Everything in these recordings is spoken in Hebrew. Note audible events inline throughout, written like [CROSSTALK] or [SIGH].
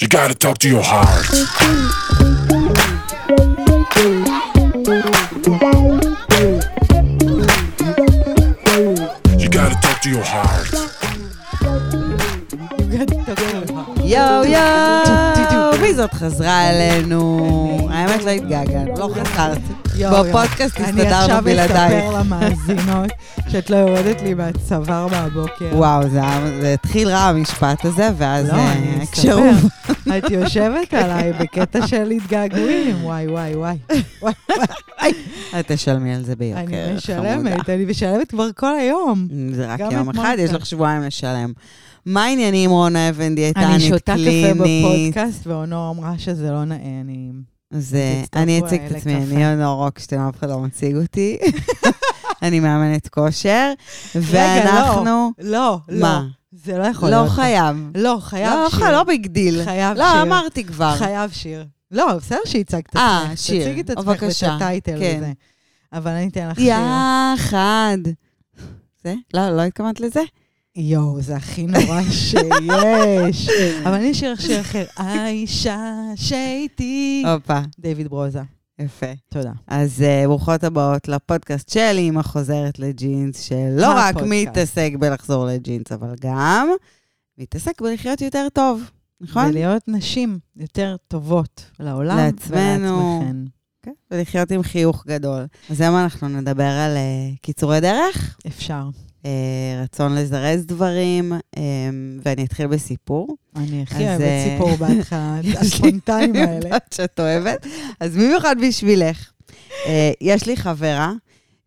You gotta talk to your heart. You gotta talk to your heart. Yo, yo. מי זאת חזרה אלינו? האמת לא התגעגענו, לא חזרת. בפודקאסט אני הסתדרנו עכשיו בלעדייך. אספר למאזינות שאת לא יורדת לי מהצוואר מהבוקר. וואו, זה התחיל רע המשפט הזה, ואז לא, אה, אני הקשרו. אספר. את יושבת עליי בקטע של התגעגועים, וואי, וואי, וואי. [LAUGHS] את תשלמי על זה ביוקר, אני חמודה. משלמת, אני משלמת כבר כל היום. זה רק יום אחד, יש. לך שבועיים לשלם. מה העניינים, רונה אבן, דיאטנית אני שותה קפה קלינית? בפודקאסט, ואונור אמרה שזה לא נאה, אני... אז אה, אני אציג את עצמי. אני אונור רוקשטיין, אף אחד לא מציג אותי. [LAUGHS] אני מאמנת כושר, רגע, ואנחנו... לא, לא. מה? זה לא יכול לא להיות. חייב. לא, חייב לא, שיר. לא ביג דיל. חייב לא, שיר. אמרתי כבר. חייב שיר. לא, בסדר שהצגת את אה, עצמך. שיר. תציגי את עצמך. ואת הטייטל כן. וזה. אבל אני אתן לך שיר. יחד. זה? לא, לא התכוונת לזה? יואו, זה הכי נורא שיש. [LAUGHS] אבל אני אשאיר שיר אחר. האישה שאיתי. הופה, דיוויד ברוזה. יפה. תודה. אז uh, ברוכות הבאות לפודקאסט של אימא חוזרת לג'ינס, שלא רק. מתעסק בלחזור לג'ינס, אבל גם מתעסק בלחיות יותר טוב, נכון? ולהיות נשים יותר טובות לעולם לעצמנו. ולעצמכן. כן, ולחיות עם חיוך גדול. אז היום אנחנו נדבר על uh, קיצורי דרך, אפשר. Uh, רצון לזרז דברים, um, ואני אתחיל בסיפור. אני הכי אוהבת אה, סיפור בהתחלה, [LAUGHS] הספונטניים האלה. אני יודעת שאת אוהבת. אז במיוחד בשבילך. אה, יש לי חברה,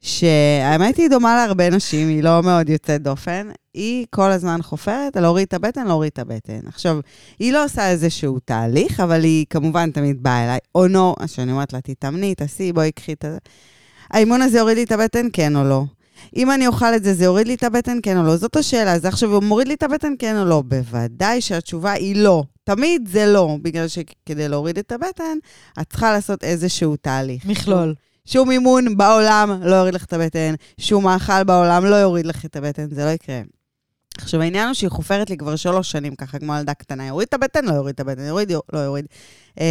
שהאמת היא דומה להרבה נשים, היא לא מאוד יוצאת דופן. היא כל הזמן חופרת על להוריד את הבטן, להוריד את הבטן. עכשיו, היא לא עושה איזשהו תהליך, אבל היא כמובן תמיד באה אליי, או אז שאני אומרת לה, תתאמני, תעשי, בואי קחי את זה. האימון הזה יוריד לי את הבטן, כן או לא? אם אני אוכל את זה, זה יוריד לי את הבטן, כן או לא? זאת השאלה. אז עכשיו, הוא מוריד לי את הבטן, כן או לא? בוודאי שהתשובה היא לא. תמיד זה לא, בגלל שכדי להוריד את הבטן, את צריכה לעשות איזשהו תהליך. מכלול. שום אימון בעולם לא יוריד לך את הבטן, שום מאכל בעולם לא יוריד לך את הבטן, זה לא יקרה. עכשיו, העניין הוא שהיא חופרת לי כבר שלוש שנים, ככה כמו ילדה קטנה, יוריד את הבטן, לא יוריד את הבטן, יוריד, לא יוריד. Uh,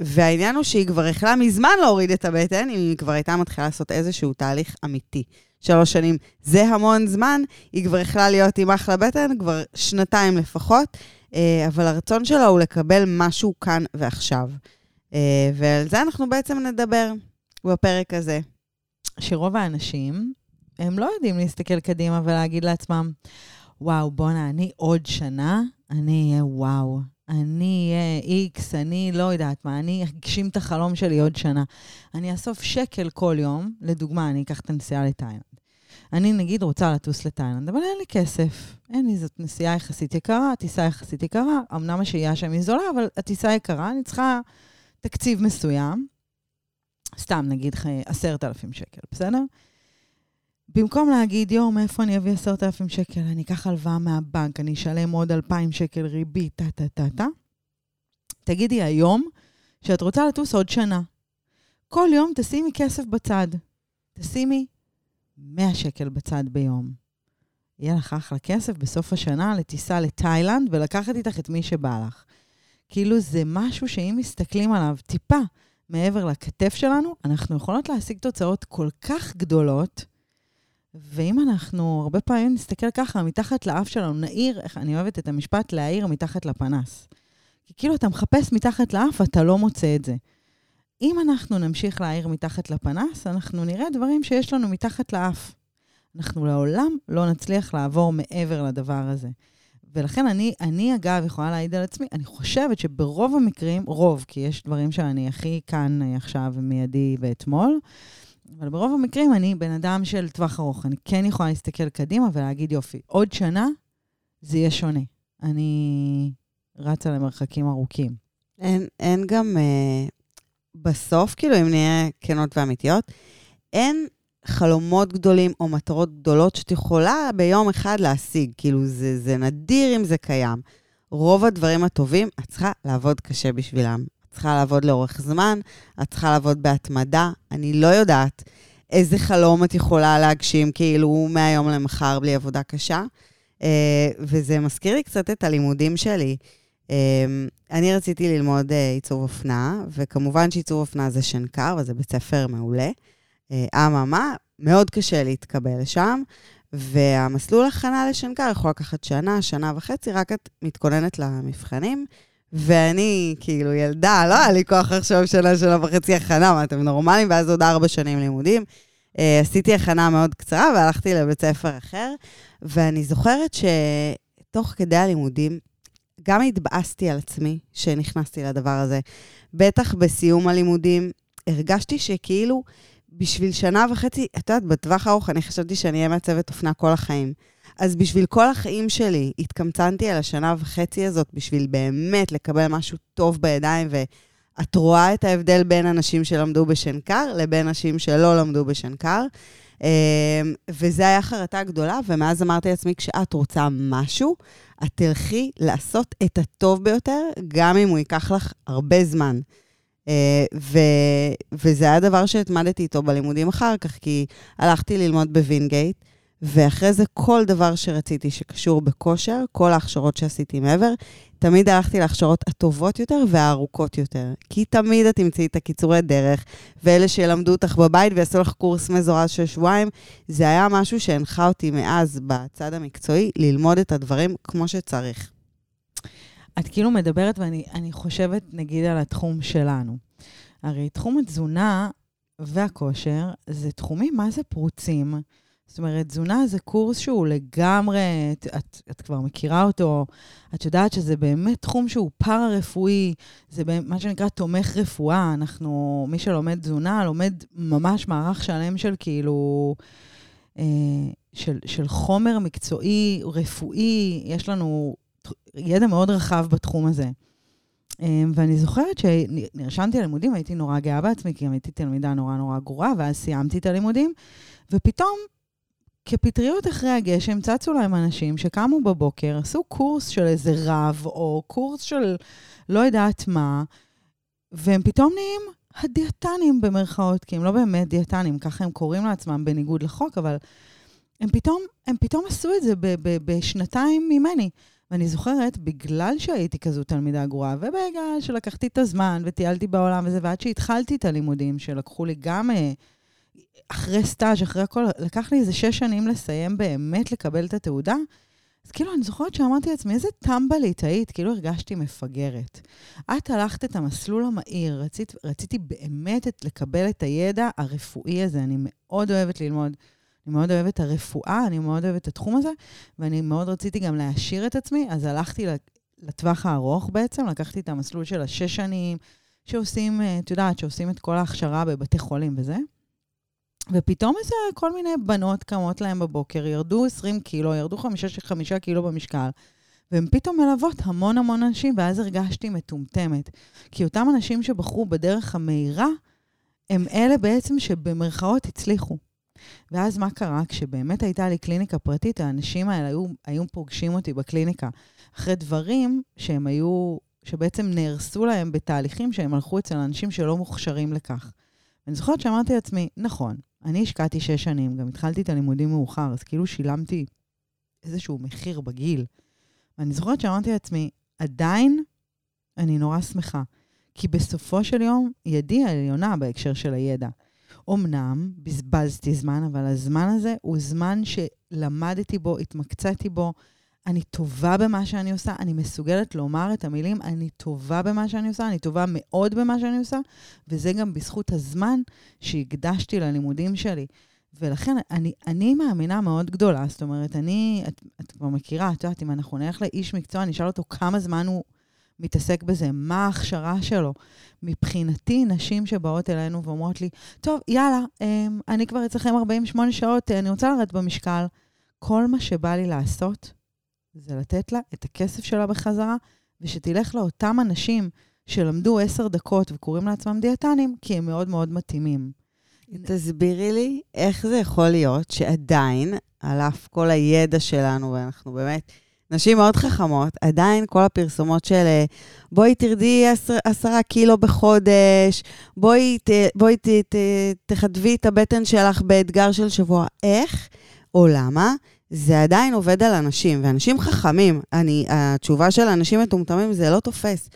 והעניין הוא שהיא כבר יכלה מזמן להוריד את הבטן, אם היא כבר הייתה מתחילה לעשות איזשהו תהליך אמיתי. שלוש שנים זה המון זמן, היא כבר יכלה להיות עם אחלה בטן, כבר שנתיים לפחות, uh, אבל הרצון שלה הוא לקבל משהו כאן ועכשיו. Uh, ועל זה אנחנו בעצם נדבר בפרק הזה. שרוב האנשים, הם לא יודעים להסתכל קדימה ולהגיד לעצמם, וואו, בואנה, אני עוד שנה, אני אהיה וואו. אני אהיה איקס, אני לא יודעת מה, אני אגשים את החלום שלי עוד שנה. אני אאסוף שקל כל יום, לדוגמה, אני אקח את הנסיעה לתאילנד. אני נגיד רוצה לטוס לתאילנד, אבל אין לי כסף. אין לי, זאת נסיעה יחסית יקרה, טיסה יחסית יקרה, אמנם השהייה שם היא זולה, אבל הטיסה יקרה, אני צריכה תקציב מסוים. סתם, נגיד עשרת אלפים שקל, בסדר? במקום להגיד, יואו, מאיפה אני אביא עשרת אלפים שקל? אני אקח הלוואה מהבנק, אני אשלם עוד אלפיים שקל ריבית, טה-טה-טה-טה. תגידי היום שאת רוצה לטוס עוד שנה. כל יום תשימי כסף בצד. תשימי 100 שקל בצד ביום. יהיה לך אחלה כסף בסוף השנה לטיסה לתאילנד ולקחת איתך את מי שבא לך. כאילו זה משהו שאם מסתכלים עליו טיפה מעבר לכתף שלנו, אנחנו יכולות להשיג תוצאות כל כך גדולות, ואם אנחנו הרבה פעמים נסתכל ככה, מתחת לאף שלנו, נעיר, איך אני אוהבת את המשפט, להעיר מתחת לפנס. כי כאילו אתה מחפש מתחת לאף, אתה לא מוצא את זה. אם אנחנו נמשיך להעיר מתחת לפנס, אנחנו נראה דברים שיש לנו מתחת לאף. אנחנו לעולם לא נצליח לעבור מעבר לדבר הזה. ולכן אני, אני אגב יכולה להעיד על עצמי, אני חושבת שברוב המקרים, רוב, כי יש דברים שאני הכי כאן אה, עכשיו מיידי ואתמול, אבל ברוב המקרים אני בן אדם של טווח ארוך. אני כן יכולה להסתכל קדימה ולהגיד, יופי, עוד שנה זה יהיה שונה. אני רצה למרחקים ארוכים. אין, אין גם, אה, בסוף, כאילו, אם נהיה כנות ואמיתיות, אין חלומות גדולים או מטרות גדולות שאת יכולה ביום אחד להשיג. כאילו, זה, זה נדיר אם זה קיים. רוב הדברים הטובים, את צריכה לעבוד קשה בשבילם. צריכה לעבוד לאורך זמן, את צריכה לעבוד בהתמדה. אני לא יודעת איזה חלום את יכולה להגשים, כאילו, מהיום למחר בלי עבודה קשה. אה, וזה מזכיר לי קצת את הלימודים שלי. אני רציתי ללמוד אה, עיצוב אופנה, וכמובן שעיצוב אופנה זה שנקר, וזה בית ספר מעולה. אממה, מאוד קשה להתקבל לשם, והמסלול הכנה לשנקר יכול לקחת שנה, שנה וחצי, רק את מתכוננת למבחנים. ואני כאילו ילדה, לא היה לי כוח עכשיו שנה, שנה וחצי הכנה, מה, אתם נורמלים? ואז עוד ארבע שנים לימודים. Uh, עשיתי הכנה מאוד קצרה והלכתי לבית ספר אחר, ואני זוכרת שתוך כדי הלימודים, גם התבאסתי על עצמי שנכנסתי לדבר הזה. בטח בסיום הלימודים, הרגשתי שכאילו בשביל שנה וחצי, את יודעת, בטווח הארוך אני חשבתי שאני אהיה מעצבת אופנה כל החיים. אז בשביל כל החיים שלי התקמצנתי על השנה וחצי הזאת בשביל באמת לקבל משהו טוב בידיים, ואת רואה את ההבדל בין אנשים שלמדו בשנקר לבין אנשים שלא למדו בשנקר. אמ, וזה היה חרטה גדולה, ומאז אמרתי לעצמי, כשאת רוצה משהו, את תלכי לעשות את הטוב ביותר, גם אם הוא ייקח לך הרבה זמן. אה, ו, וזה היה דבר שהתמדתי איתו בלימודים אחר כך, כי הלכתי ללמוד בווינגייט, ואחרי זה כל דבר שרציתי שקשור בכושר, כל ההכשרות שעשיתי מעבר, תמיד הלכתי להכשרות הטובות יותר והארוכות יותר. כי תמיד את תמצאי את הקיצורי דרך, ואלה שילמדו אותך בבית ויעשו לך קורס מזורז של שבועיים, זה היה משהו שהנחה אותי מאז בצד המקצועי, ללמוד את הדברים כמו שצריך. את כאילו מדברת, ואני חושבת, נגיד, על התחום שלנו. הרי תחום התזונה והכושר זה תחומים מה זה פרוצים. זאת אומרת, תזונה זה קורס שהוא לגמרי, את, את, את כבר מכירה אותו, את יודעת שזה באמת תחום שהוא פארה-רפואי, זה מה שנקרא תומך רפואה. אנחנו, מי שלומד תזונה, לומד ממש מערך שלם של כאילו, אה, של, של חומר מקצועי, רפואי, יש לנו ידע מאוד רחב בתחום הזה. אה, ואני זוכרת שנרשמתי ללימודים, הייתי נורא גאה בעצמי, כי הייתי תלמידה נורא נורא גרועה, ואז סיימתי את הלימודים, ופתאום כפטריות אחרי הגשם צצו להם אנשים שקמו בבוקר, עשו קורס של איזה רב, או קורס של לא יודעת מה, והם פתאום נהיים הדיאטנים במרכאות, כי הם לא באמת דיאטנים, ככה הם קוראים לעצמם בניגוד לחוק, אבל הם פתאום, הם פתאום עשו את זה בשנתיים ממני. ואני זוכרת, בגלל שהייתי כזו תלמידה גרועה, ובגלל שלקחתי את הזמן וטיילתי בעולם וזה, ועד שהתחלתי את הלימודים, שלקחו לי גם... אה, אחרי סטאז', אחרי הכל, לקח לי איזה שש שנים לסיים באמת לקבל את התעודה. אז כאילו, אני זוכרת שאמרתי לעצמי, איזה טמבלית היית, כאילו הרגשתי מפגרת. את הלכת את המסלול המהיר, רצית, רציתי באמת את, לקבל את הידע הרפואי הזה, אני מאוד אוהבת ללמוד. אני מאוד אוהבת את הרפואה, אני מאוד אוהבת את התחום הזה, ואני מאוד רציתי גם להעשיר את עצמי, אז הלכתי לטווח הארוך בעצם, לקחתי את המסלול של השש שנים, שעושים, אה, את יודעת, שעושים את כל ההכשרה בבתי חולים וזה. ופתאום איזה כל מיני בנות קמות להם בבוקר, ירדו 20 קילו, ירדו 5 קילו במשקל, והן פתאום מלוות המון המון אנשים, ואז הרגשתי מטומטמת. כי אותם אנשים שבחרו בדרך המהירה, הם אלה בעצם שבמרכאות הצליחו. ואז מה קרה? כשבאמת הייתה לי קליניקה פרטית, האנשים האלה היו, היו פוגשים אותי בקליניקה אחרי דברים שהם היו, שבעצם נהרסו להם בתהליכים שהם הלכו אצל אנשים שלא מוכשרים לכך. ואני זוכרת שאמרתי לעצמי, נכון, אני השקעתי שש שנים, גם התחלתי את הלימודים מאוחר, אז כאילו שילמתי איזשהו מחיר בגיל. ואני זוכרת שאמרתי לעצמי, עדיין אני נורא שמחה, כי בסופו של יום, ידי העליונה בהקשר של הידע. אמנם בזבזתי זמן, אבל הזמן הזה הוא זמן שלמדתי בו, התמקצעתי בו, אני טובה במה שאני עושה, אני מסוגלת לומר את המילים, אני טובה במה שאני עושה, אני טובה מאוד במה שאני עושה, וזה גם בזכות הזמן שהקדשתי ללימודים שלי. ולכן אני, אני מאמינה מאוד גדולה, זאת אומרת, אני, את, את כבר מכירה, את יודעת, אם אנחנו נלך לאיש מקצוע, נשאל אותו כמה זמן הוא מתעסק בזה, מה ההכשרה שלו. מבחינתי, נשים שבאות אלינו ואומרות לי, טוב, יאללה, אמ, אני כבר אצלכם 48 שעות, אני רוצה לרדת במשקל. כל מה שבא לי לעשות, זה לתת לה את הכסף שלה בחזרה, ושתלך לאותם אנשים שלמדו עשר דקות וקוראים לעצמם דיאטנים, כי הם מאוד מאוד מתאימים. תסבירי לי איך זה יכול להיות שעדיין, על אף כל הידע שלנו, ואנחנו באמת נשים מאוד חכמות, עדיין כל הפרסומות של בואי תרדי עשר, עשרה קילו בחודש, בואי, ת, בואי ת, ת, תחדבי את הבטן שלך באתגר של שבוע. איך או למה זה עדיין עובד על אנשים, ואנשים חכמים, אני, התשובה של אנשים מטומטמים זה לא תופס.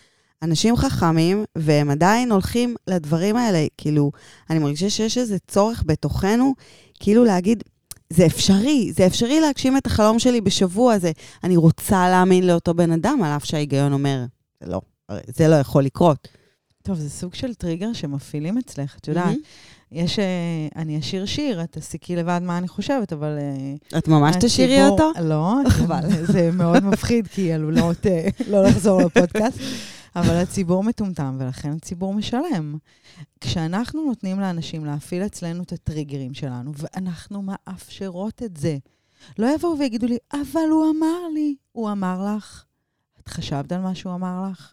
אנשים חכמים, והם עדיין הולכים לדברים האלה. כאילו, אני מרגישה שיש איזה צורך בתוכנו, כאילו להגיד, זה אפשרי, זה אפשרי להגשים את החלום שלי בשבוע הזה. אני רוצה להאמין לאותו בן אדם, על אף שההיגיון אומר, זה לא, זה לא יכול לקרות. טוב, זה סוג של טריגר שמפעילים אצלך, את יודעת. Mm-hmm. יש, אה, אני אשיר שיר, את תסיקי לבד מה אני חושבת, אבל... אה, את ממש תשאירי אותו? לא, [LAUGHS] חבל. זה מאוד מפחיד, כי היא עלולות אה, לא לחזור לפודקאסט. אבל הציבור מטומטם, ולכן הציבור משלם. כשאנחנו נותנים לאנשים להפעיל אצלנו את הטריגרים שלנו, ואנחנו מאפשרות את זה, לא יבואו ויגידו לי, אבל הוא אמר לי. הוא אמר לך? את חשבת על מה שהוא אמר לך?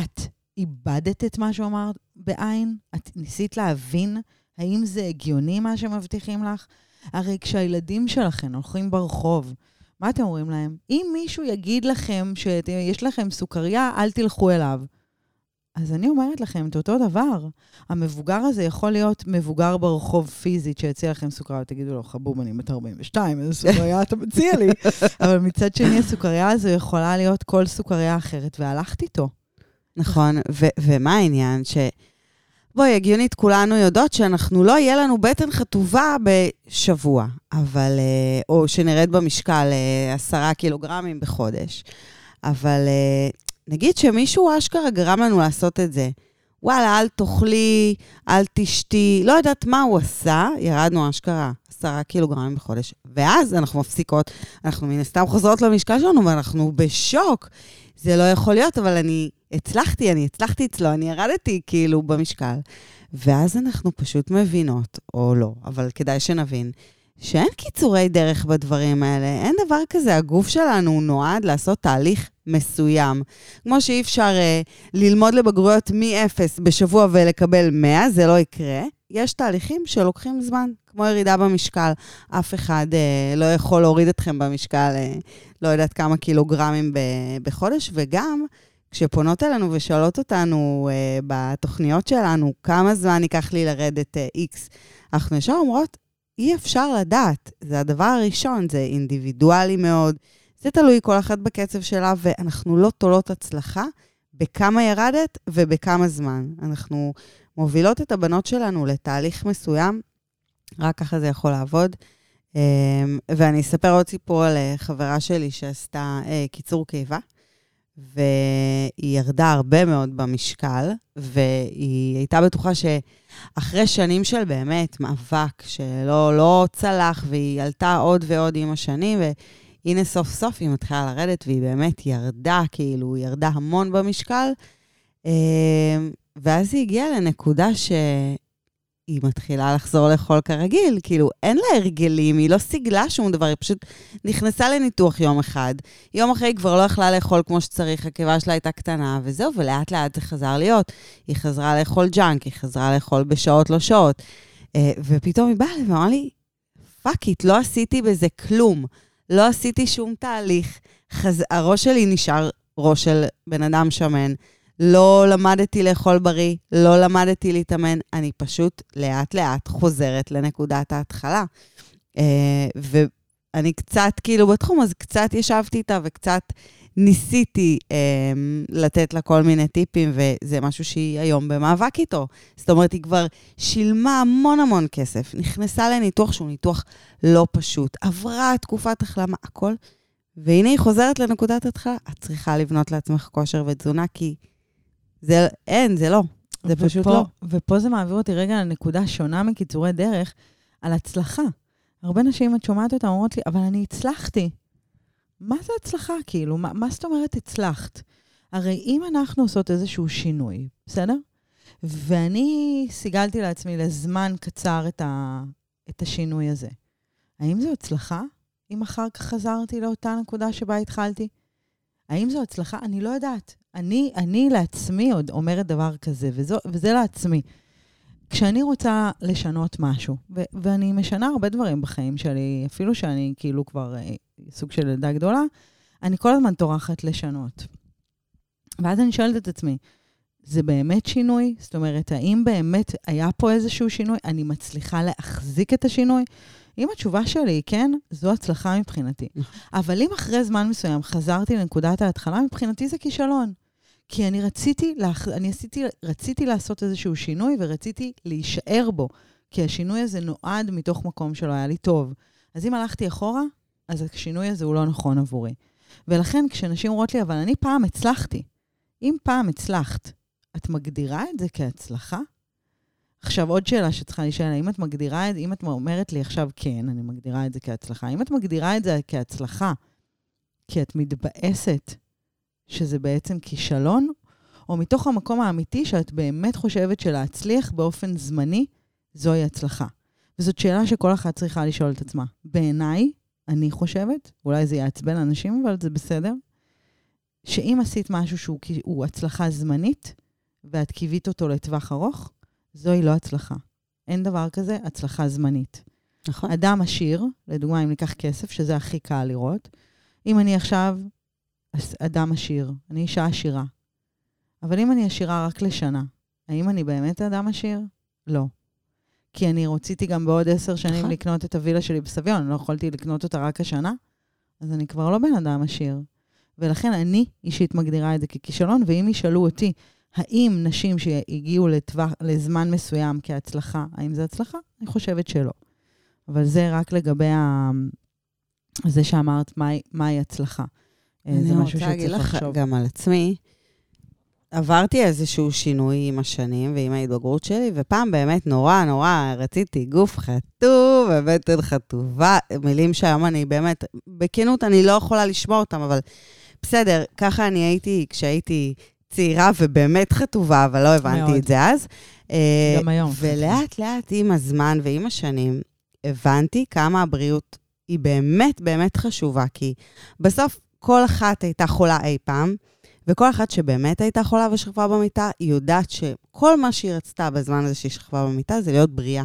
את איבדת את מה שהוא אמר בעין? את ניסית להבין האם זה הגיוני מה שמבטיחים לך? הרי כשהילדים שלכם הולכים ברחוב, מה אתם אומרים להם? אם מישהו יגיד לכם שיש לכם סוכריה, אל תלכו אליו. אז אני אומרת לכם את אותו דבר. המבוגר הזה יכול להיות מבוגר ברחוב פיזית שיציע לכם סוכריה, תגידו לו, חבוב, אני בת 42, איזה סוכריה אתה מציע לי? [LAUGHS] אבל מצד שני, הסוכריה הזו יכולה להיות כל סוכריה אחרת, והלכת איתו. נכון, ו- ומה העניין? ש... בואי, הגיונית, כולנו יודעות שאנחנו לא יהיה לנו בטן חטובה בשבוע, אבל... אה, או שנרד במשקל אה, עשרה קילוגרמים בחודש. אבל אה, נגיד שמישהו אשכרה גרם לנו לעשות את זה. וואלה, אל תאכלי, אל תשתי, לא יודעת מה הוא עשה, ירדנו אשכרה עשרה קילוגרמים בחודש. ואז אנחנו מפסיקות, אנחנו מן הסתם חוזרות למשקל שלנו ואנחנו בשוק. זה לא יכול להיות, אבל אני הצלחתי, אני הצלחתי אצלו, אני ירדתי כאילו במשקל. ואז אנחנו פשוט מבינות, או לא, אבל כדאי שנבין, שאין קיצורי דרך בדברים האלה, אין דבר כזה, הגוף שלנו נועד לעשות תהליך מסוים. כמו שאי אפשר אה, ללמוד לבגרויות מ-0 בשבוע ולקבל 100, זה לא יקרה. יש תהליכים שלוקחים זמן, כמו ירידה במשקל. אף אחד אה, לא יכול להוריד אתכם במשקל, אה, לא יודעת כמה קילוגרמים ב- בחודש, וגם כשפונות אלינו ושואלות אותנו אה, בתוכניות שלנו, כמה זמן ייקח לי לרדת אה, X, אנחנו ישר אומרות, אי אפשר לדעת. זה הדבר הראשון, זה אינדיבידואלי מאוד. זה תלוי כל אחת בקצב שלה, ואנחנו לא תולות הצלחה בכמה ירדת ובכמה זמן. אנחנו מובילות את הבנות שלנו לתהליך מסוים, רק ככה זה יכול לעבוד. אמ, ואני אספר עוד סיפור על אה, חברה שלי שעשתה אה, קיצור קיבה, והיא ירדה הרבה מאוד במשקל, והיא הייתה בטוחה שאחרי שנים של באמת מאבק, שלא לא צלח, והיא עלתה עוד ועוד עם השנים, והנה סוף סוף היא מתחילה לרדת, והיא באמת ירדה, כאילו, ירדה המון במשקל. אמ, ואז היא הגיעה לנקודה שהיא מתחילה לחזור לאכול כרגיל, כאילו, אין לה הרגלים, היא לא סיגלה שום דבר, היא פשוט נכנסה לניתוח יום אחד. יום אחרי היא כבר לא יכלה לאכול כמו שצריך, הקיבה שלה הייתה קטנה, וזהו, ולאט לאט זה חזר להיות. היא חזרה לאכול ג'אנק, היא חזרה לאכול בשעות לא שעות. אה, ופתאום היא באה ואמרה לי, fuck it, לא עשיתי בזה כלום. לא עשיתי שום תהליך. חז... הראש שלי נשאר ראש של בן אדם שמן. לא למדתי לאכול בריא, לא למדתי להתאמן, אני פשוט לאט-לאט חוזרת לנקודת ההתחלה. אה, ואני קצת, כאילו, בתחום, אז קצת ישבתי איתה וקצת ניסיתי אה, לתת לה כל מיני טיפים, וזה משהו שהיא היום במאבק איתו. זאת אומרת, היא כבר שילמה המון המון כסף, נכנסה לניתוח שהוא ניתוח לא פשוט, עברה תקופת החלמה, הכל, והנה היא חוזרת לנקודת התחלה. את צריכה לבנות לעצמך כושר ותזונה, כי זה אין, זה לא. זה פשוט ופה, לא. ופה זה מעביר אותי רגע לנקודה שונה מקיצורי דרך, על הצלחה. הרבה נשים, את שומעת אותן, אומרות לי, אבל אני הצלחתי. מה זה הצלחה, כאילו? מה, מה זאת אומרת הצלחת? הרי אם אנחנו עושות איזשהו שינוי, בסדר? ואני סיגלתי לעצמי לזמן קצר את, ה, את השינוי הזה, האם זו הצלחה אם אחר כך חזרתי לאותה נקודה שבה התחלתי? האם זו הצלחה? אני לא יודעת. אני, אני לעצמי עוד אומרת דבר כזה, וזו, וזה לעצמי. כשאני רוצה לשנות משהו, ו- ואני משנה הרבה דברים בחיים שלי, אפילו שאני כאילו כבר אה, סוג של ילדה גדולה, אני כל הזמן טורחת לשנות. ואז אני שואלת את עצמי, זה באמת שינוי? זאת אומרת, האם באמת היה פה איזשהו שינוי? אני מצליחה להחזיק את השינוי? אם התשובה שלי היא כן, זו הצלחה מבחינתי. נכון. אבל אם אחרי זמן מסוים חזרתי לנקודת ההתחלה, מבחינתי זה כישלון. כי אני רציתי, לאח... אני עשיתי, רציתי לעשות איזשהו שינוי ורציתי להישאר בו. כי השינוי הזה נועד מתוך מקום שלא היה לי טוב. אז אם הלכתי אחורה, אז השינוי הזה הוא לא נכון עבורי. ולכן כשנשים אומרות לי, אבל אני פעם הצלחתי. אם פעם הצלחת, את מגדירה את זה כהצלחה? עכשיו, עוד שאלה שצריכה להישאל, האם את מגדירה את זה, אם את אומרת לי עכשיו כן, אני מגדירה את זה כהצלחה, האם את מגדירה את זה כהצלחה כי את מתבאסת שזה בעצם כישלון, או מתוך המקום האמיתי שאת באמת חושבת שלהצליח באופן זמני, זוהי הצלחה? וזאת שאלה שכל אחת צריכה לשאול את עצמה. בעיניי, אני חושבת, אולי זה יעצבן אנשים, אבל זה בסדר, שאם עשית משהו שהוא הצלחה זמנית, ואת קיווית אותו לטווח ארוך, זוהי לא הצלחה. אין דבר כזה הצלחה זמנית. נכון. אדם עשיר, לדוגמה, אם ניקח כסף, שזה הכי קל לראות, אם אני עכשיו אדם עשיר, אני אישה עשירה, אבל אם אני עשירה רק לשנה, האם אני באמת אדם עשיר? לא. כי אני רציתי גם בעוד עשר שנים נכון. לקנות את הווילה שלי בסביון, לא יכולתי לקנות אותה רק השנה, אז אני כבר לא בן אדם עשיר. ולכן אני אישית מגדירה את זה ככישלון, ואם ישאלו אותי, האם נשים שהגיעו לטווח, לזמן מסוים כהצלחה, האם זה הצלחה? אני חושבת שלא. אבל זה רק לגבי ה... זה שאמרת מהי, מהי הצלחה. אה, זה משהו שצריך לך לחשוב. גם על עצמי. עברתי איזשהו שינוי עם השנים ועם ההתבגרות שלי, ופעם באמת נורא נורא רציתי גוף חטוב ובטן חטובה, מילים שהיום אני באמת, בכנות אני לא יכולה לשמוע אותם, אבל בסדר, ככה אני הייתי כשהייתי צעירה ובאמת חטובה, אבל לא הבנתי מאוד. את זה אז. אה, גם היום. ולאט לאט עם הזמן ועם השנים, הבנתי כמה הבריאות היא באמת באמת חשובה, כי בסוף כל אחת הייתה חולה אי פעם, וכל אחת שבאמת הייתה חולה ושכבה במיטה, היא יודעת שכל מה שהיא רצתה בזמן הזה שהיא שכבה במיטה זה להיות בריאה.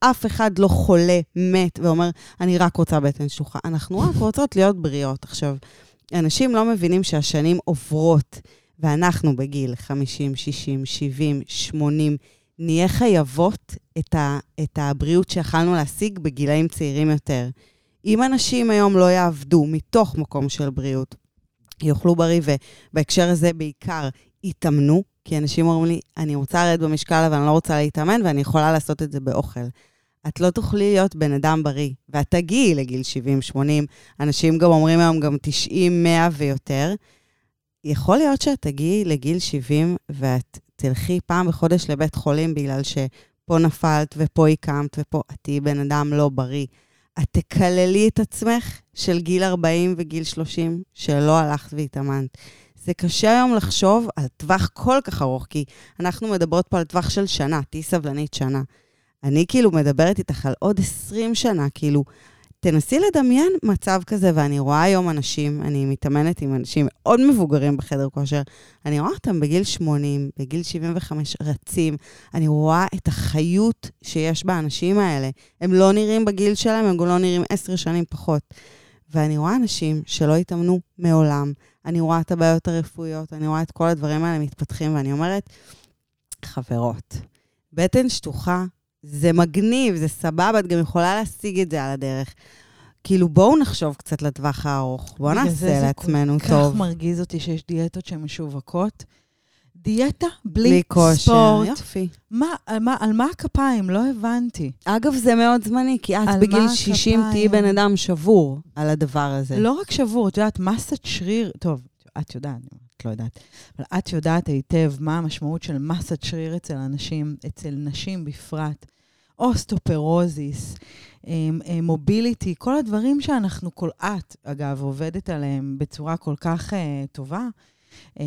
אף אחד לא חולה, מת, ואומר, אני רק רוצה בטן שלוחה. אנחנו רק רוצות להיות בריאות. עכשיו, אנשים לא מבינים שהשנים עוברות, ואנחנו בגיל 50, 60, 70, 80, נהיה חייבות את, ה, את הבריאות שיכלנו להשיג בגילאים צעירים יותר. אם אנשים היום לא יעבדו מתוך מקום של בריאות, יאכלו בריא, ובהקשר הזה בעיקר יתאמנו, כי אנשים אומרים לי, אני רוצה לרדת במשקל, אבל אני לא רוצה להתאמן, ואני יכולה לעשות את זה באוכל. את לא תוכלי להיות בן אדם בריא, ואת תגיעי לגיל 70-80, אנשים גם אומרים היום גם 90, 100 ויותר. יכול להיות שאת תגיעי לגיל 70 ואת תלכי פעם בחודש לבית חולים בגלל שפה נפלת ופה הקמת ופה את תהיי בן אדם לא בריא. את תקללי את עצמך של גיל 40 וגיל 30 שלא הלכת והתאמנת. זה קשה היום לחשוב על טווח כל כך ארוך, כי אנחנו מדברות פה על טווח של שנה, תהיי סבלנית שנה. אני כאילו מדברת איתך על עוד 20 שנה, כאילו, תנסי לדמיין מצב כזה, ואני רואה היום אנשים, אני מתאמנת עם אנשים מאוד מבוגרים בחדר כושר, אני רואה אותם בגיל 80, בגיל 75, רצים, אני רואה את החיות שיש באנשים האלה. הם לא נראים בגיל שלהם, הם לא נראים עשר שנים פחות. ואני רואה אנשים שלא התאמנו מעולם, אני רואה את הבעיות הרפואיות, אני רואה את כל הדברים האלה מתפתחים, ואני אומרת, חברות, בטן שטוחה זה מגניב, זה סבבה, את גם יכולה להשיג את זה על הדרך. כאילו, בואו נחשוב קצת לטווח הארוך. בואו בגלל זה נעשה זה לעצמנו כל טוב. כך מרגיז אותי שיש דיאטות שהן משווקות. דיאטה בלי, בלי כושר. ספורט. יופי. מה, על, מה, על מה הכפיים? לא הבנתי. אגב, זה מאוד זמני, כי את בגיל מה 60 תהיי? בן אדם שבור על הדבר הזה. לא רק שבור, את יודעת, מסת שריר, טוב, את יודעת, את לא יודעת, אבל את יודעת היטב מה המשמעות של מסת שריר אצל אנשים, אצל נשים בפרט. osteoporosis, אמ, אמ, mobility, כל הדברים שאנחנו, כל את, אגב, עובדת עליהם בצורה כל כך אה, טובה. אמ,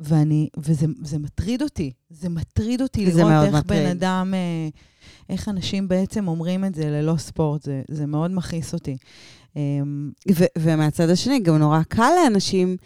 ואני, וזה זה מטריד אותי, זה מטריד אותי זה לראות איך מטריד. בן אדם, אה, איך אנשים בעצם אומרים את זה ללא ספורט, זה, זה מאוד מכעיס אותי. Um, ו- ומהצד השני, גם נורא קל לאנשים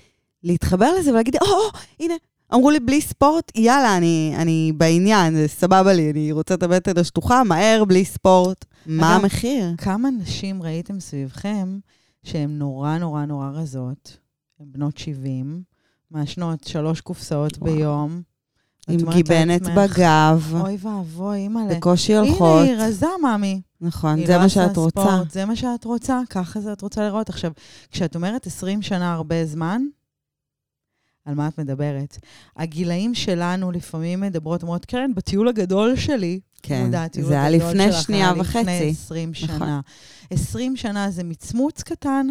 להתחבר לזה ולהגיד, או, או, הנה, אמרו לי בלי ספורט, יאללה, אני, אני בעניין, זה סבבה לי, אני רוצה את הבטן השטוחה, מהר, בלי ספורט. מה אגב, המחיר? כמה נשים ראיתם סביבכם שהן נורא נורא נורא רזות, הן בנות 70, מעשנות שלוש קופסאות וואו. ביום. עם גיבנת בגב, אוי ואבוי, אימא'לה. בקושי הנה, הולכות. היא רזה, מאמי. נכון, זה לא מה שאת רוצה. ספורט, זה מה שאת רוצה, ככה זה את רוצה לראות. עכשיו, כשאת אומרת 20 שנה הרבה זמן, על מה את מדברת? הגילאים שלנו לפעמים מדברות, אומרות, קרן, בטיול הגדול שלי, כן, מודעת, הטיול זה היה לפני שנייה היה לפני וחצי. 20 נכון. שנה. 20 שנה זה מצמוץ קטן,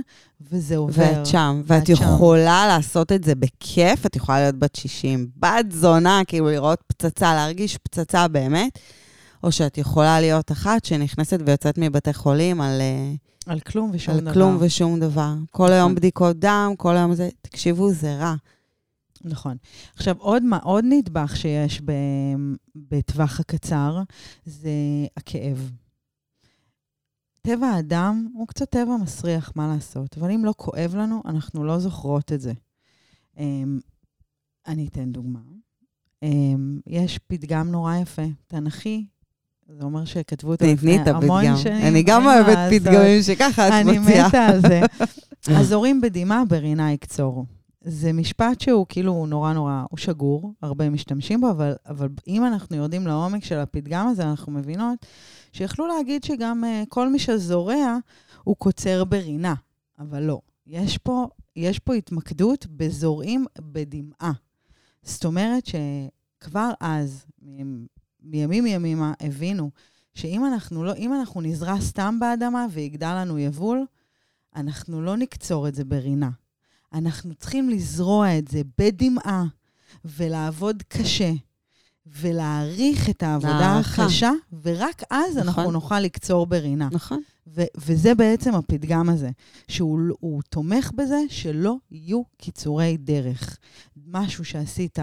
וזה עובר. ואת שם, ואת ואת שם. יכולה לעשות את זה בכיף, את יכולה להיות בת 60, בת זונה, כאילו לראות פצצה, להרגיש פצצה באמת, או שאת יכולה להיות אחת שנכנסת ויוצאת מבתי חולים על, אה, על כלום ושום על דבר. כלום ושום דבר. כל היום נכון. בדיקות דם, כל היום זה, תקשיבו, זה רע. נכון. עכשיו, עוד, מה, עוד נדבך שיש ב, בטווח הקצר, זה הכאב. טבע האדם הוא קצת טבע מסריח, מה לעשות? אבל אם לא כואב לנו, אנחנו לא זוכרות את זה. אמ, אני אתן דוגמה. אמ, יש פתגם נורא יפה, תנכי, זה אומר שכתבו אותו לפני המון. שנים. אני גם אוהבת. פתגמים שככה את אני מוציאה. מתה על זה. [LAUGHS] הזורים בדמעה ברינה יקצורו. זה משפט שהוא כאילו נורא נורא, הוא שגור, הרבה משתמשים בו, אבל, אבל אם אנחנו יורדים לעומק של הפתגם הזה, אנחנו מבינות שיכלו להגיד שגם uh, כל מי שזורע הוא קוצר ברינה, אבל לא. יש פה, יש פה התמקדות בזורעים בדמעה. זאת אומרת שכבר אז, מימים ימימה, הבינו שאם אנחנו, לא, אנחנו נזרע סתם באדמה ויגדל לנו יבול, אנחנו לא נקצור את זה ברינה. אנחנו צריכים לזרוע את זה בדמעה ולעבוד קשה ולהעריך את העבודה הערכה. הקשה, ורק אז אנחנו נכון. נוכל לקצור ברינה. נכון. ו- וזה בעצם הפתגם הזה, שהוא הוא תומך בזה שלא יהיו קיצורי דרך. משהו שעשית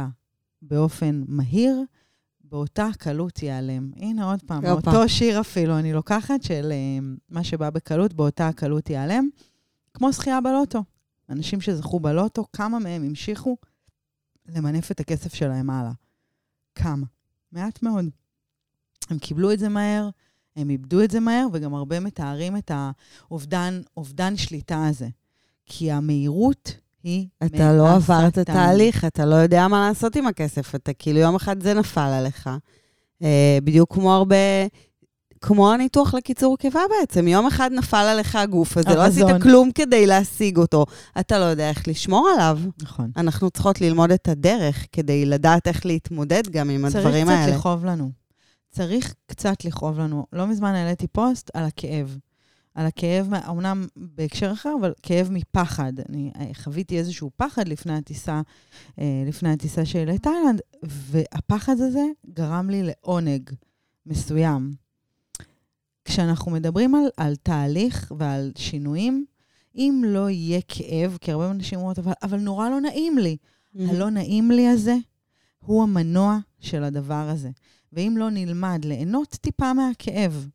באופן מהיר, באותה קלות ייעלם. הנה עוד פעם, הופה. אותו שיר אפילו אני לוקחת של אה, מה שבא בקלות, באותה קלות ייעלם, כמו זכייה בלוטו. אנשים שזכו בלוטו, כמה מהם המשיכו למנף את הכסף שלהם הלאה? כמה? מעט מאוד. הם קיבלו את זה מהר, הם איבדו את זה מהר, וגם הרבה מתארים את האובדן אובדן שליטה הזה. כי המהירות היא אתה לא עברת את. התהליך, אתה לא יודע מה לעשות עם הכסף. אתה כאילו יום אחד זה נפל עליך. אה, בדיוק כמו הרבה, כמו הניתוח לקיצור קיבה בעצם. יום אחד נפל עליך הגוף הזה, לא המזון. עשית כלום כדי להשיג אותו. אתה לא יודע איך לשמור עליו. נכון. אנחנו צריכות ללמוד את הדרך כדי לדעת איך להתמודד גם עם הדברים צריך האלה. קצת לכאוב לנו. צריך קצת לכאוב לנו. לא מזמן העליתי פוסט על הכאב. על הכאב, אמנם בהקשר אחר, אבל כאב מפחד. אני אה, חוויתי איזשהו פחד לפני הטיסה, אה, לפני הטיסה שלי לתאילנד, והפחד הזה גרם לי לעונג מסוים. כשאנחנו מדברים על, על תהליך ועל שינויים, אם לא יהיה כאב, כי הרבה אנשים אומרות, אבל, אבל נורא לא נעים לי. הלא נעים לי הזה הוא המנוע של הדבר הזה. ואם לא נלמד ליהנות טיפה מהכאב,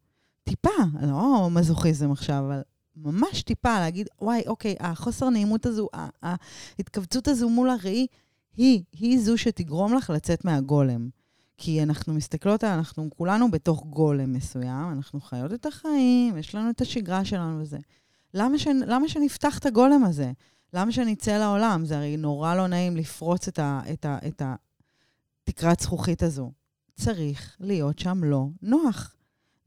טיפה, לא מזוכיזם עכשיו, אבל ממש טיפה, להגיד, וואי, אוקיי, החוסר נעימות הזו, ההתכווצות הזו מול הראי, היא, היא זו שתגרום לך לצאת מהגולם. כי אנחנו מסתכלות אנחנו כולנו בתוך גולם מסוים, אנחנו חיות את החיים, יש לנו את השגרה שלנו וזה. למה, ש, למה שנפתח את הגולם הזה? למה שנצא לעולם? זה הרי נורא לא נעים לפרוץ את, ה, את, ה, את התקרת זכוכית הזו. צריך להיות שם לא נוח.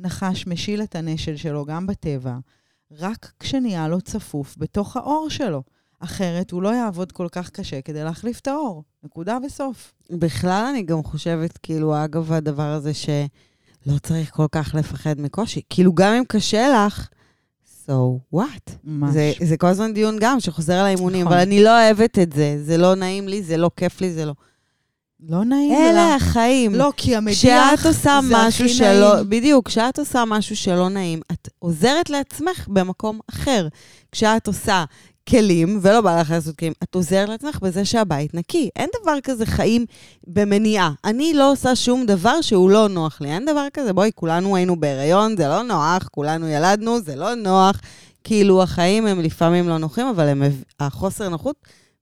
נחש משיל את הנשל שלו גם בטבע, רק כשנהיה לו צפוף בתוך האור שלו. אחרת הוא לא יעבוד כל כך קשה כדי להחליף את האור. נקודה וסוף. בכלל, אני גם חושבת, כאילו, אגב, הדבר הזה שלא צריך כל כך לפחד מקושי. כאילו, גם אם קשה לך, so what? ממש. זה, זה כל הזמן דיון גם שחוזר על האימונים, נכון. אבל אני לא אוהבת את זה. זה לא נעים לי, זה לא כיף לי, זה לא... לא נעים אלה לה. החיים. לא, כי המדיח כשאת עושה זה משהו הכי שלא, נעים. בדיוק, כשאת עושה משהו שלא נעים, את עוזרת לעצמך במקום אחר. כשאת עושה כלים, ולא בא לך לעשות כלים, את עוזרת לעצמך בזה שהבית נקי. אין דבר כזה חיים במניעה. אני לא עושה שום דבר שהוא לא נוח לי. אין דבר כזה, בואי, כולנו היינו בהיריון, זה לא נוח, כולנו ילדנו, זה לא נוח. כאילו, החיים הם לפעמים לא נוחים, אבל הם, החוסר נוחות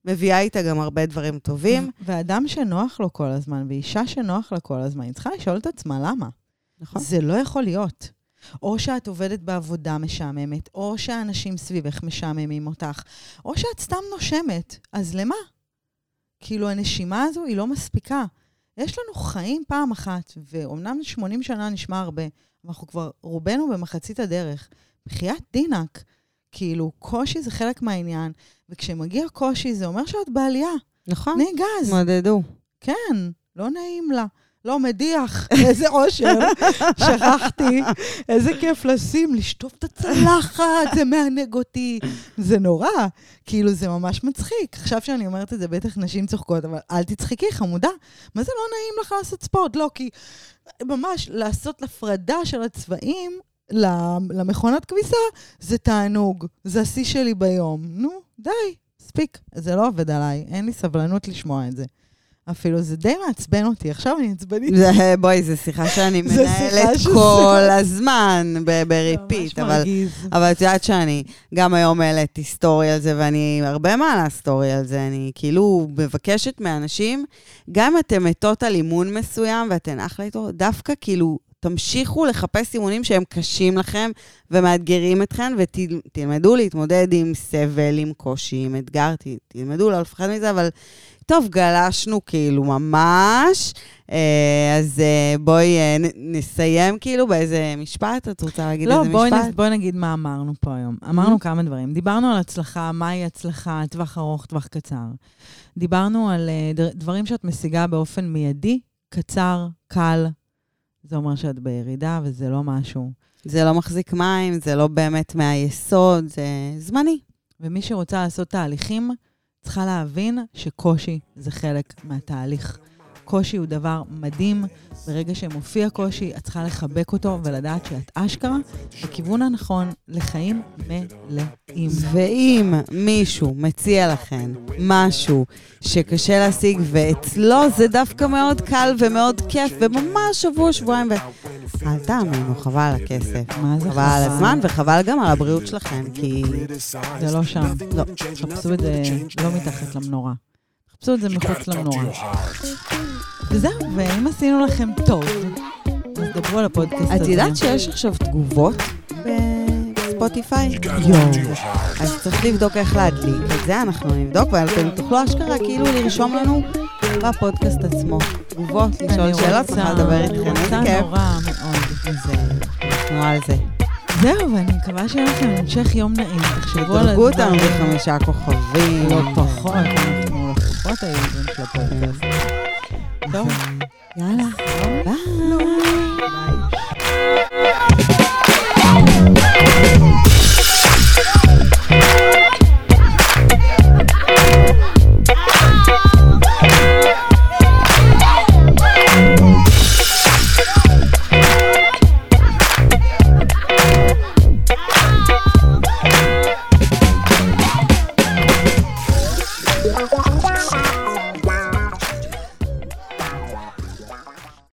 מביאה איתה גם הרבה דברים טובים. ואדם שנוח לו כל הזמן, ואישה שנוח לה כל הזמן, היא צריכה לשאול את עצמה למה. נכון? זה לא יכול להיות. או שאת עובדת בעבודה משעממת, או שאנשים סביבך משעממים אותך, או שאת סתם נושמת. אז למה? כאילו, הנשימה הזו היא לא מספיקה. יש לנו חיים פעם אחת, ואומנם 80 שנה נשמע הרבה, אנחנו כבר רובנו במחצית הדרך. בחייאת דינק, כאילו, קושי זה חלק מהעניין, וכשמגיע קושי זה אומר שאת בעלייה. נכון. תני גז. התמודדו. כן, לא נעים לה. לא, מדיח, [LAUGHS] איזה אושר. שכחתי, איזה כיף לשים, לשטוף את הצלחת, זה מענג אותי. זה נורא, כאילו, זה ממש מצחיק. עכשיו שאני אומרת את זה, בטח נשים צוחקות, אבל אל תצחקי, חמודה. מה זה לא נעים לך לעשות ספורט? לא, כי ממש לעשות הפרדה של הצבעים למכונת כביסה, זה תענוג, זה השיא שלי ביום. נו, די, מספיק. זה לא עובד עליי, אין לי סבלנות לשמוע את זה. אפילו זה די מעצבן אותי, עכשיו אני עצבנית. זה, בואי, זו שיחה שאני [LAUGHS] שיחה מנהלת שזה- כל הזמן ב- ב repeat, אבל... אבל את יודעת שאני גם היום העליתי story על זה, ואני הרבה מעלה story על זה. אני כאילו מבקשת מאנשים, גם אם אתם מתות על אימון מסוים ואתן אחלה איתו, דווקא כאילו תמשיכו לחפש אימונים שהם קשים לכם ומאתגרים אתכם, ותלמדו להתמודד עם סבל, עם קושי, עם אתגר, ת- תלמדו לא לפחד מזה, אבל טוב, גלשנו כאילו ממש. אה, אז אה, בואי אה, נסיים כאילו באיזה משפט, את רוצה להגיד לא, איזה בואי, משפט? נס, בואי נגיד מה אמרנו פה היום. אמרנו כמה דברים. דיברנו על הצלחה, מהי הצלחה, טווח ארוך, טווח קצר. דיברנו על דברים שאת משיגה באופן מיידי, קצר, קל. זה אומר שאת בירידה וזה לא משהו. זה לא מחזיק מים, זה לא באמת מהיסוד, זה זמני. ומי שרוצה לעשות תהליכים, צריכה להבין שקושי זה חלק מהתהליך. קושי הוא דבר מדהים, ברגע שמופיע קושי, את צריכה לחבק אותו ולדעת שאת אשכרה בכיוון הנכון לחיים מלאים. ואם מישהו מציע לכם משהו שקשה להשיג, ואצלו זה דווקא מאוד קל ומאוד כיף, וממש שבוע, שבועיים, ו... אל תאמינו, חבל על הכסף. מה זה חבל על הזמן, וחבל גם על הבריאות שלכם, כי... זה לא שם. לא. חפשו את זה לא מתחת למנורה. חפשו את זה מחוץ למנורה. וזהו, ואם עשינו לכם טוב, אז דברו על הפודקאסט הזה. את יודעת שיש עכשיו תגובות בספוטיפיי? Heart. אז צריך לבדוק איך להדליק את זה, אנחנו נבדוק, ואתם תוכלו אשכרה כאילו לרשום לנו בפודקאסט עצמו תגובות, לשאול שאלות, נוכל לדבר איתכם, איזה רוצה כיף. נורא מאוד. אז אנחנו על זה. זהו, ואני מקווה שיהיה לכם המשך יום נעים. תחשבו על דרגו אותנו הדברים. בחמישה כוכבים. לא פחות, לפחות היוזרים של הפודקאסט. טוב, יאללה, ביי. ביי.